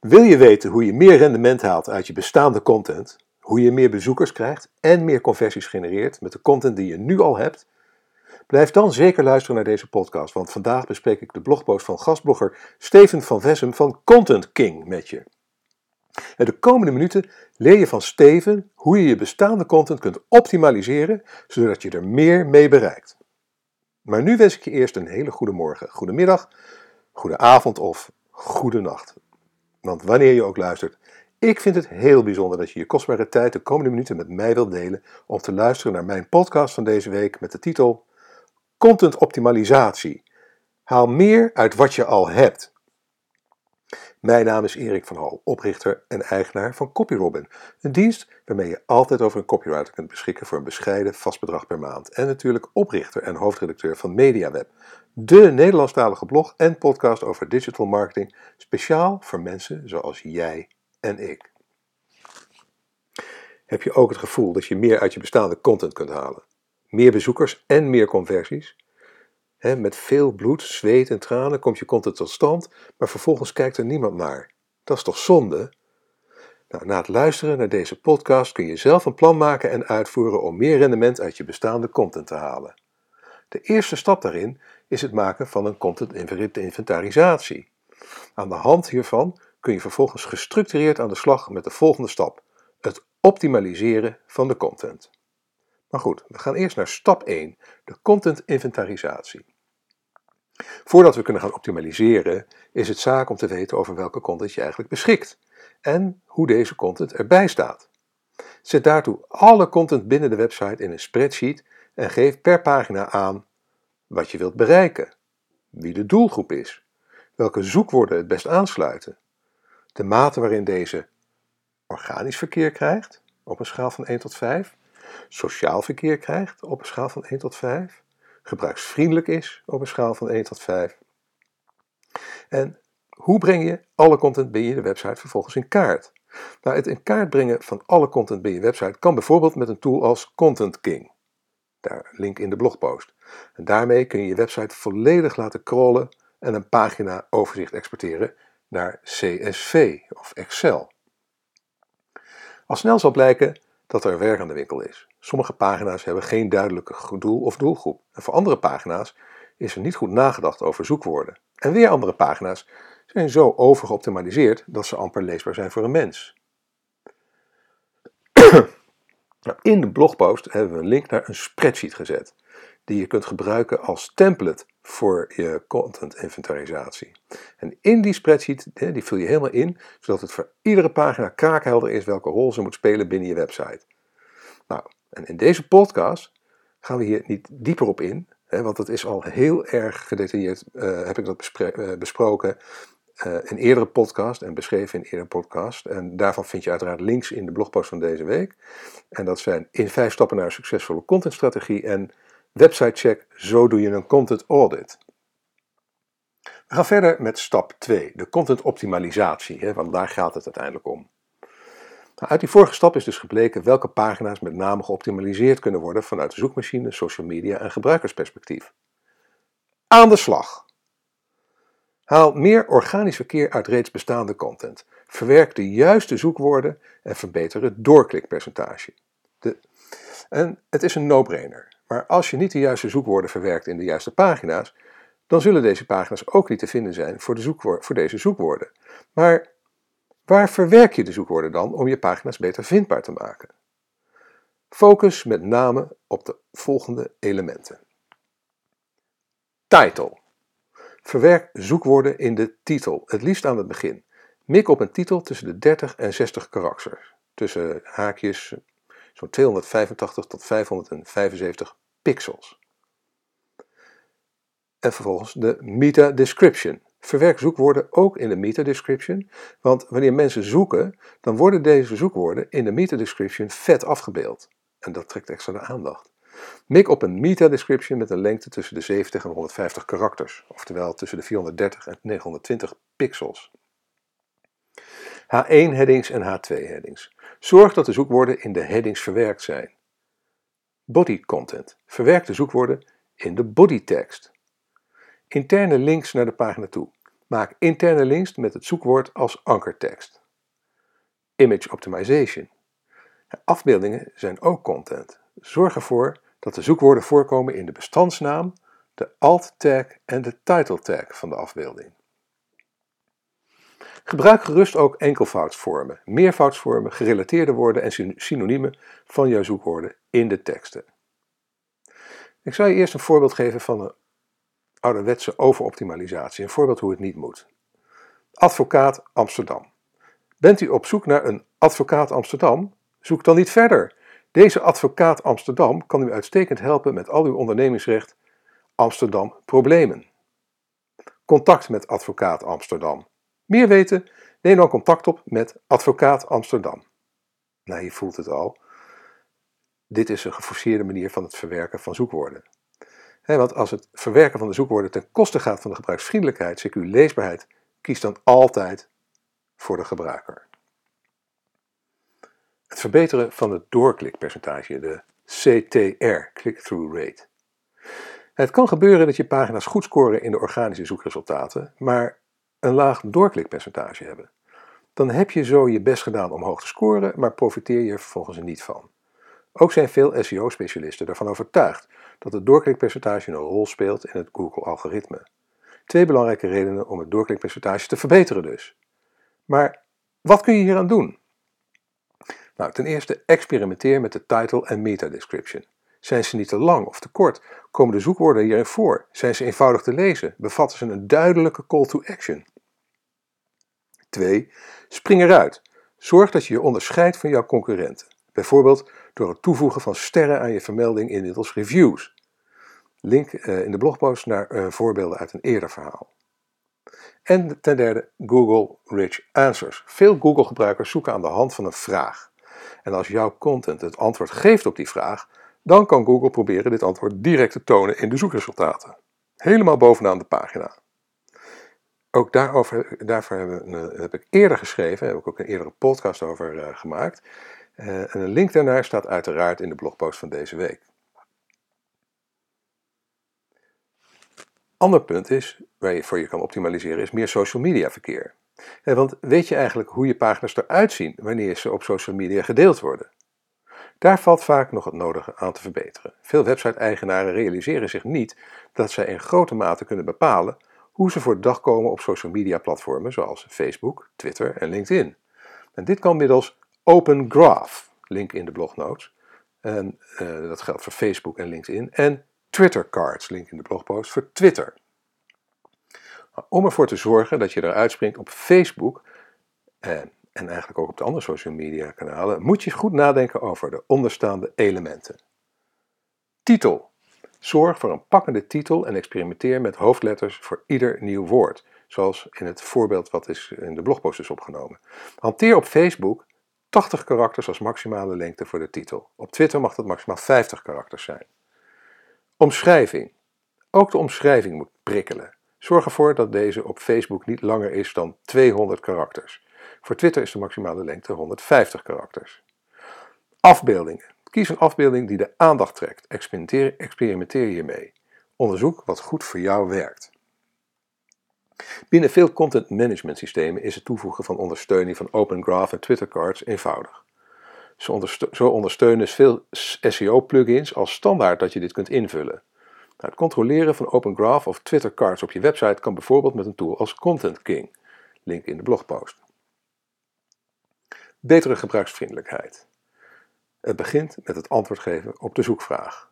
Wil je weten hoe je meer rendement haalt uit je bestaande content, hoe je meer bezoekers krijgt en meer conversies genereert met de content die je nu al hebt? Blijf dan zeker luisteren naar deze podcast, want vandaag bespreek ik de blogpost van gastblogger Steven van Vessem van Content King met je. En de komende minuten leer je van Steven hoe je je bestaande content kunt optimaliseren, zodat je er meer mee bereikt. Maar nu wens ik je eerst een hele goede morgen, goede middag, goede avond of goede nacht. Want wanneer je ook luistert, ik vind het heel bijzonder dat je je kostbare tijd de komende minuten met mij wilt delen om te luisteren naar mijn podcast van deze week met de titel Content Optimalisatie. Haal meer uit wat je al hebt. Mijn naam is Erik van Hal, oprichter en eigenaar van CopyRobin, een dienst waarmee je altijd over een copywriter kunt beschikken voor een bescheiden vast bedrag per maand. En natuurlijk oprichter en hoofdredacteur van MediaWeb, de Nederlandstalige blog en podcast over digital marketing, speciaal voor mensen zoals jij en ik. Heb je ook het gevoel dat je meer uit je bestaande content kunt halen? Meer bezoekers en meer conversies? Met veel bloed, zweet en tranen komt je content tot stand, maar vervolgens kijkt er niemand naar. Dat is toch zonde? Nou, na het luisteren naar deze podcast kun je zelf een plan maken en uitvoeren om meer rendement uit je bestaande content te halen. De eerste stap daarin is het maken van een content inventarisatie. Aan de hand hiervan kun je vervolgens gestructureerd aan de slag met de volgende stap: het optimaliseren van de content. Maar goed, we gaan eerst naar stap 1, de content inventarisatie. Voordat we kunnen gaan optimaliseren, is het zaak om te weten over welke content je eigenlijk beschikt en hoe deze content erbij staat. Zet daartoe alle content binnen de website in een spreadsheet en geef per pagina aan wat je wilt bereiken, wie de doelgroep is, welke zoekwoorden het best aansluiten, de mate waarin deze organisch verkeer krijgt op een schaal van 1 tot 5, sociaal verkeer krijgt op een schaal van 1 tot 5, gebruiksvriendelijk is op een schaal van 1 tot 5. En hoe breng je alle content binnen je website vervolgens in kaart? Nou, het in kaart brengen van alle content binnen je website kan bijvoorbeeld met een tool als Content King. Daar, link in de blogpost. En daarmee kun je je website volledig laten crawlen en een pagina overzicht exporteren naar CSV of Excel. Al snel zal blijken dat er werk aan de winkel is. Sommige pagina's hebben geen duidelijke doel of doelgroep. En voor andere pagina's is er niet goed nagedacht over zoekwoorden. En weer andere pagina's zijn zo overgeoptimaliseerd dat ze amper leesbaar zijn voor een mens. Nou, in de blogpost hebben we een link naar een spreadsheet gezet, die je kunt gebruiken als template voor je content inventarisatie. En in die spreadsheet, die vul je helemaal in, zodat het voor iedere pagina kraakhelder is welke rol ze moet spelen binnen je website. Nou, en in deze podcast gaan we hier niet dieper op in, want het is al heel erg gedetailleerd, uh, heb ik dat uh, besproken uh, in eerdere podcast en beschreven in eerdere podcast. En daarvan vind je uiteraard links in de blogpost van deze week. En dat zijn in vijf stappen naar een succesvolle contentstrategie en website check, zo doe je een content audit. We gaan verder met stap 2, de content optimalisatie, hè, want daar gaat het uiteindelijk om. Nou, uit die vorige stap is dus gebleken welke pagina's met name geoptimaliseerd kunnen worden vanuit de zoekmachine, social media en gebruikersperspectief. Aan de slag! Haal meer organisch verkeer uit reeds bestaande content. Verwerk de juiste zoekwoorden en verbeter het doorklikpercentage. De, en het is een no-brainer. Maar als je niet de juiste zoekwoorden verwerkt in de juiste pagina's, dan zullen deze pagina's ook niet te vinden zijn voor, de voor deze zoekwoorden. Maar waar verwerk je de zoekwoorden dan om je pagina's beter vindbaar te maken? Focus met name op de volgende elementen. Title. Verwerk zoekwoorden in de titel, het liefst aan het begin. Mik op een titel tussen de 30 en 60 karakters. Tussen haakjes zo'n 285 tot 575 pixels. En vervolgens de meta-description. Verwerk zoekwoorden ook in de meta-description, want wanneer mensen zoeken, dan worden deze zoekwoorden in de meta-description vet afgebeeld. En dat trekt extra de aandacht. Mik op een meta-description met een lengte tussen de 70 en 150 karakters, oftewel tussen de 430 en 920 pixels. H1-headings en H2-headings. Zorg dat de zoekwoorden in de headings verwerkt zijn. Body content. Verwerk de zoekwoorden in de bodytekst. Interne links naar de pagina toe. Maak interne links met het zoekwoord als ankertekst. Image optimization. Afbeeldingen zijn ook content. Zorg ervoor dat de zoekwoorden voorkomen in de bestandsnaam, de alt tag en de title tag van de afbeelding. Gebruik gerust ook enkelvoudsvormen, meervoudsvormen, gerelateerde woorden en synoniemen van jouw zoekwoorden in de teksten. Ik zal je eerst een voorbeeld geven van een ouderwetse overoptimalisatie, een voorbeeld hoe het niet moet. Advocaat Amsterdam. Bent u op zoek naar een advocaat Amsterdam? Zoek dan niet verder. Deze advocaat Amsterdam kan u uitstekend helpen met al uw ondernemingsrecht Amsterdam problemen. Contact met advocaat Amsterdam. Meer weten? Neem dan contact op met advocaat Amsterdam. Nou, je voelt het al. Dit is een geforceerde manier van het verwerken van zoekwoorden. want als het verwerken van de zoekwoorden ten koste gaat van de gebruiksvriendelijkheid, CQ leesbaarheid, kies dan altijd voor de gebruiker. Het verbeteren van het doorklikpercentage, de CTR, click-through rate. Het kan gebeuren dat je pagina's goed scoren in de organische zoekresultaten, maar een laag doorklikpercentage hebben. Dan heb je zo je best gedaan om hoog te scoren, maar profiteer je er vervolgens er niet van. Ook zijn veel SEO-specialisten ervan overtuigd dat het doorklikpercentage een rol speelt in het Google-algoritme. Twee belangrijke redenen om het doorklikpercentage te verbeteren dus. Maar wat kun je hieraan doen? Nou, ten eerste experimenteer met de title en meta description. Zijn ze niet te lang of te kort? Komen de zoekwoorden hierin voor? Zijn ze eenvoudig te lezen? Bevatten ze een duidelijke call to action? 2. Spring eruit. Zorg dat je je onderscheidt van jouw concurrenten. Bijvoorbeeld door het toevoegen van sterren aan je vermelding in middels reviews. Link eh, in de blogpost naar eh, voorbeelden uit een eerder verhaal. En ten derde, Google Rich Answers. Veel Google-gebruikers zoeken aan de hand van een vraag. En als jouw content het antwoord geeft op die vraag, dan kan Google proberen dit antwoord direct te tonen in de zoekresultaten. Helemaal bovenaan de pagina. Ook daarover, daarvoor hebben, heb ik eerder geschreven, heb ik ook een eerdere podcast over uh, gemaakt. Uh, en een link daarnaar staat uiteraard in de blogpost van deze week. Ander punt is, waar je voor je kan optimaliseren, is meer social media verkeer. want weet je eigenlijk hoe je pagina's eruit zien wanneer ze op social media gedeeld worden? Daar valt vaak nog het nodige aan te verbeteren. Veel website-eigenaren realiseren zich niet dat zij in grote mate kunnen bepalen hoe ze voor de dag komen op social media platformen zoals Facebook, Twitter en LinkedIn. En dit kan middels Open Graph, link in de blognotes, en uh, dat geldt voor Facebook en LinkedIn, en Twitter Cards, link in de blogpost, voor Twitter. Om ervoor te zorgen dat je eruit springt op Facebook, en en eigenlijk ook op de andere social media kanalen, moet je goed nadenken over de onderstaande elementen. Titel. Zorg voor een pakkende titel en experimenteer met hoofdletters voor ieder nieuw woord, zoals in het voorbeeld wat is in de blogpost is opgenomen. Hanteer op Facebook 80 karakters als maximale lengte voor de titel. Op Twitter mag dat maximaal 50 karakters zijn. Omschrijving. Ook de omschrijving moet prikkelen. Zorg ervoor dat deze op Facebook niet langer is dan 200 karakters. Voor Twitter is de maximale lengte 150 karakters. Afbeeldingen. Kies een afbeelding die de aandacht trekt. Experimenteer, experimenteer hiermee. Onderzoek wat goed voor jou werkt. Binnen veel content management systemen is het toevoegen van ondersteuning van Open Graph en Twitter Cards eenvoudig. Zo ondersteunen veel SEO-plugins als standaard dat je dit kunt invullen. Nou, het controleren van Open Graph of Twitter Cards op je website kan bijvoorbeeld met een tool als Content King. Link in de blogpost. Betere gebruiksvriendelijkheid. Het begint met het antwoord geven op de zoekvraag.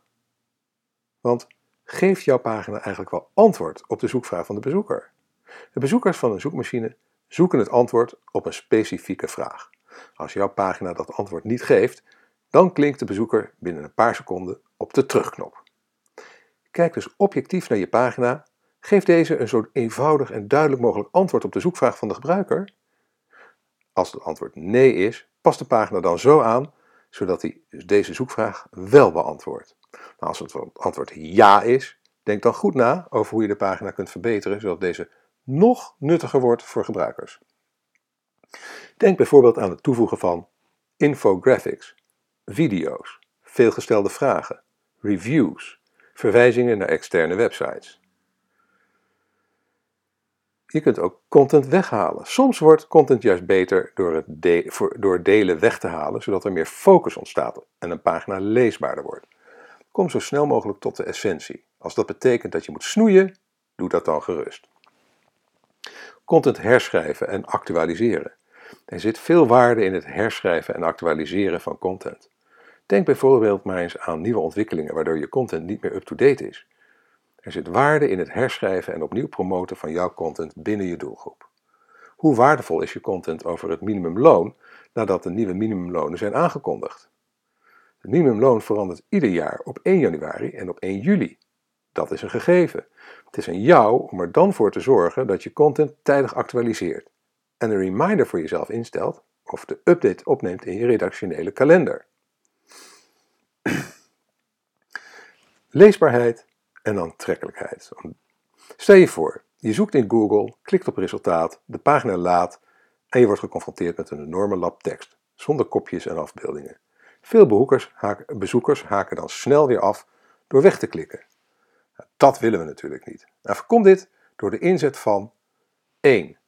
Want geeft jouw pagina eigenlijk wel antwoord op de zoekvraag van de bezoeker? De bezoekers van een zoekmachine zoeken het antwoord op een specifieke vraag. Als jouw pagina dat antwoord niet geeft, dan klinkt de bezoeker binnen een paar seconden op de terugknop. Kijk dus objectief naar je pagina. Geef deze een zo eenvoudig en duidelijk mogelijk antwoord op de zoekvraag van de gebruiker als het antwoord nee is, past de pagina dan zo aan zodat hij deze zoekvraag wel beantwoordt. Nou, als het antwoord ja is, denk dan goed na over hoe je de pagina kunt verbeteren zodat deze nog nuttiger wordt voor gebruikers. Denk bijvoorbeeld aan het toevoegen van infographics, video's, veelgestelde vragen, reviews, verwijzingen naar externe websites. Je kunt ook content weghalen. Soms wordt content juist beter door het, door delen weg te halen, zodat er meer focus ontstaat en een pagina leesbaarder wordt. Kom zo snel mogelijk tot de essentie. Als dat betekent dat je moet snoeien, doe dat dan gerust. Content herschrijven en actualiseren. Er zit veel waarde in het herschrijven en actualiseren van content. Denk bijvoorbeeld maar eens aan nieuwe ontwikkelingen waardoor je content niet meer up-to-date is. Er zit waarde in het herschrijven en opnieuw promoten van jouw content binnen je doelgroep. Hoe waardevol is je content over het minimumloon nadat de nieuwe minimumlonen zijn aangekondigd? Het minimumloon verandert ieder jaar op 1 januari en op 1 juli. Dat is een gegeven. Het is aan jou om er dan voor te zorgen dat je content tijdig actualiseert en een reminder voor jezelf instelt of de update opneemt in je redactionele kalender. Leesbaarheid en aantrekkelijkheid. Stel je voor, je zoekt in Google, klikt op resultaat, de pagina laat en je wordt geconfronteerd met een enorme lap tekst, zonder kopjes en afbeeldingen. Veel bezoekers haken, bezoekers haken dan snel weer af door weg te klikken. Dat willen we natuurlijk niet. Nou, voorkom dit door de inzet van 1.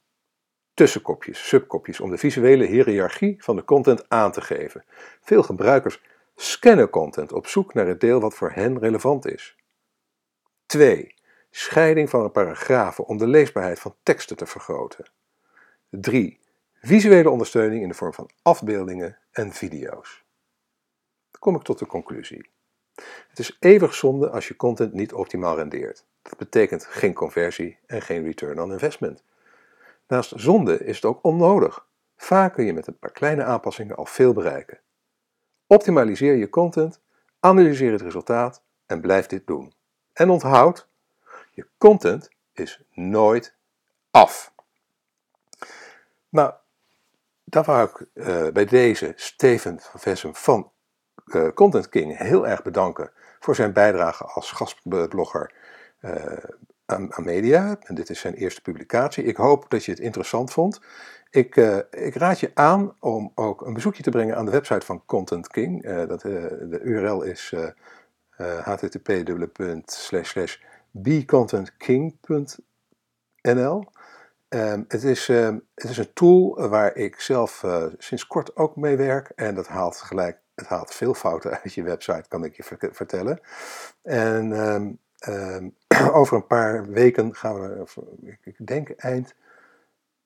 Tussenkopjes, subkopjes, om de visuele hiërarchie van de content aan te geven. Veel gebruikers scannen content op zoek naar het deel wat voor hen relevant is. 2. Scheiding van paragrafen om de leesbaarheid van teksten te vergroten. 3. Visuele ondersteuning in de vorm van afbeeldingen en video's. Dan kom ik tot de conclusie. Het is eeuwig zonde als je content niet optimaal rendeert. Dat betekent geen conversie en geen return on investment. Naast zonde is het ook onnodig. Vaak kun je met een paar kleine aanpassingen al veel bereiken. Optimaliseer je content, analyseer het resultaat en blijf dit doen. En onthoud, je content is nooit af. Nou, daar wou ik uh, bij deze Steven van Vessem van uh, Content King heel erg bedanken voor zijn bijdrage als gastblogger uh, aan, aan, media. En dit is zijn eerste publicatie. Ik hoop dat je het interessant vond. Ik, ik, raad je aan om ook een bezoekje te brengen aan de website van Content King. dat, de URL is http://becontentking.nl. Um, het, is, um, het is een tool waar ik zelf uh, sinds kort ook mee werk en dat haalt gelijk, het haalt veel fouten uit je website, kan ik je vertellen. En um, over een paar weken gaan we, ik denk eind,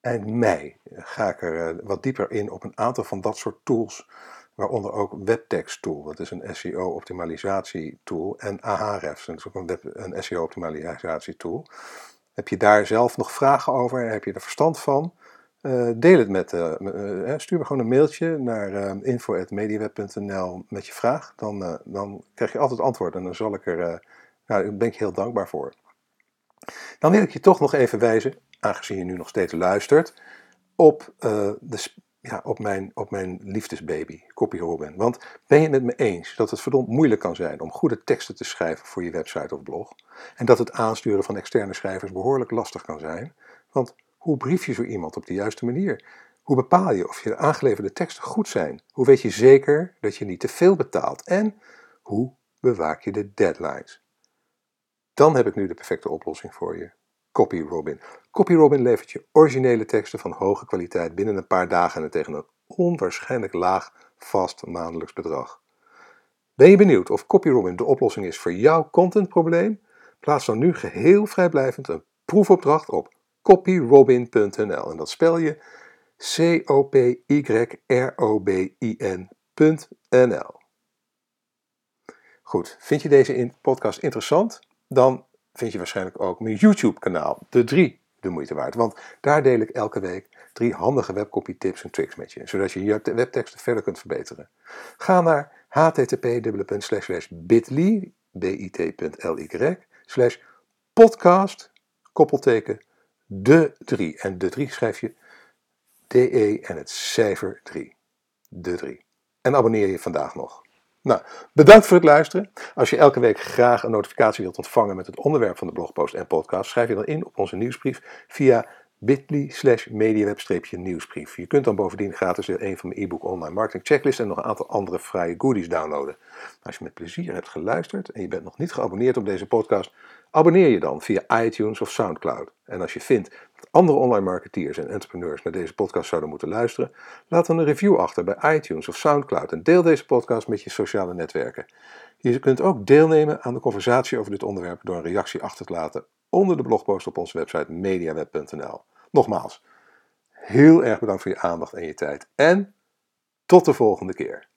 eind mei, ga ik er uh, wat dieper in op een aantal van dat soort tools waaronder ook Webtext Tool, dat is een SEO-optimalisatie tool, en Ahrefs, dat is ook een, SEO-optimalisatie tool. Heb je daar zelf nog vragen over? Heb je er verstand van? Uh, deel het met, uh, stuur me gewoon een mailtje naar info.mediaweb.nl met je vraag. Dan, dan krijg je altijd antwoord en dan zal ik er, nou, ben ik heel dankbaar voor. Dan wil ik je toch nog even wijzen, aangezien je nu nog steeds luistert, op de ja, op, mijn, op mijn liefdesbaby, Copy. Want ben je het met me eens dat het verdomd moeilijk kan zijn om goede teksten te schrijven voor je website of blog? En dat het aansturen van externe schrijvers behoorlijk lastig kan zijn? Want hoe brief je zo iemand op de juiste manier? Hoe bepaal je of je de aangeleverde teksten goed zijn? Hoe weet je zeker dat je niet te veel betaalt? En hoe bewaak je de deadlines? Dan heb ik nu de perfecte oplossing voor je. CopyRobin. CopyRobin levert je originele teksten van hoge kwaliteit binnen een paar dagen en tegen een onwaarschijnlijk laag vast maandelijks bedrag. Ben je benieuwd of CopyRobin de oplossing is voor jouw contentprobleem? Plaats dan nu geheel vrijblijvend een proefopdracht op copyrobin.nl en dat spel je C-O-P-Y-R-O-B-I-N.nl. Goed, vind je deze podcast interessant? Dan vind je waarschijnlijk ook mijn YouTube-kanaal, De 3, de moeite waard. Want daar deel ik elke week drie handige webcopy tips en tricks met je, zodat je je webteksten verder kunt verbeteren. Ga naar http://bit.ly, bit.ly, slash podcast, koppelteken, de 3. En de 3 schrijf je DE en het cijfer 3. De 3. En abonneer je vandaag nog. Nou, bedankt voor het luisteren. Als je elke week graag een notificatie wilt ontvangen met het onderwerp van de blogpost en podcast, schrijf je dan in op onze nieuwsbrief via bit.ly slash mediaweb-nieuwsbrief. Je kunt dan bovendien gratis een van mijn e-book online marketing checklist en nog een aantal andere vrije goodies downloaden. Als je met plezier hebt geluisterd en je bent nog niet geabonneerd op deze podcast, abonneer je dan via iTunes of Soundcloud. En als je vindt dat andere online marketeers en entrepreneurs naar deze podcast zouden moeten luisteren, laat dan een review achter bij iTunes of Soundcloud en deel deze podcast met je sociale netwerken. Je kunt ook deelnemen aan de conversatie over dit onderwerp door een reactie achter te laten onder de blogpost op onze website mediaweb.nl. Nogmaals, heel erg bedankt voor je aandacht en je tijd en tot de volgende keer.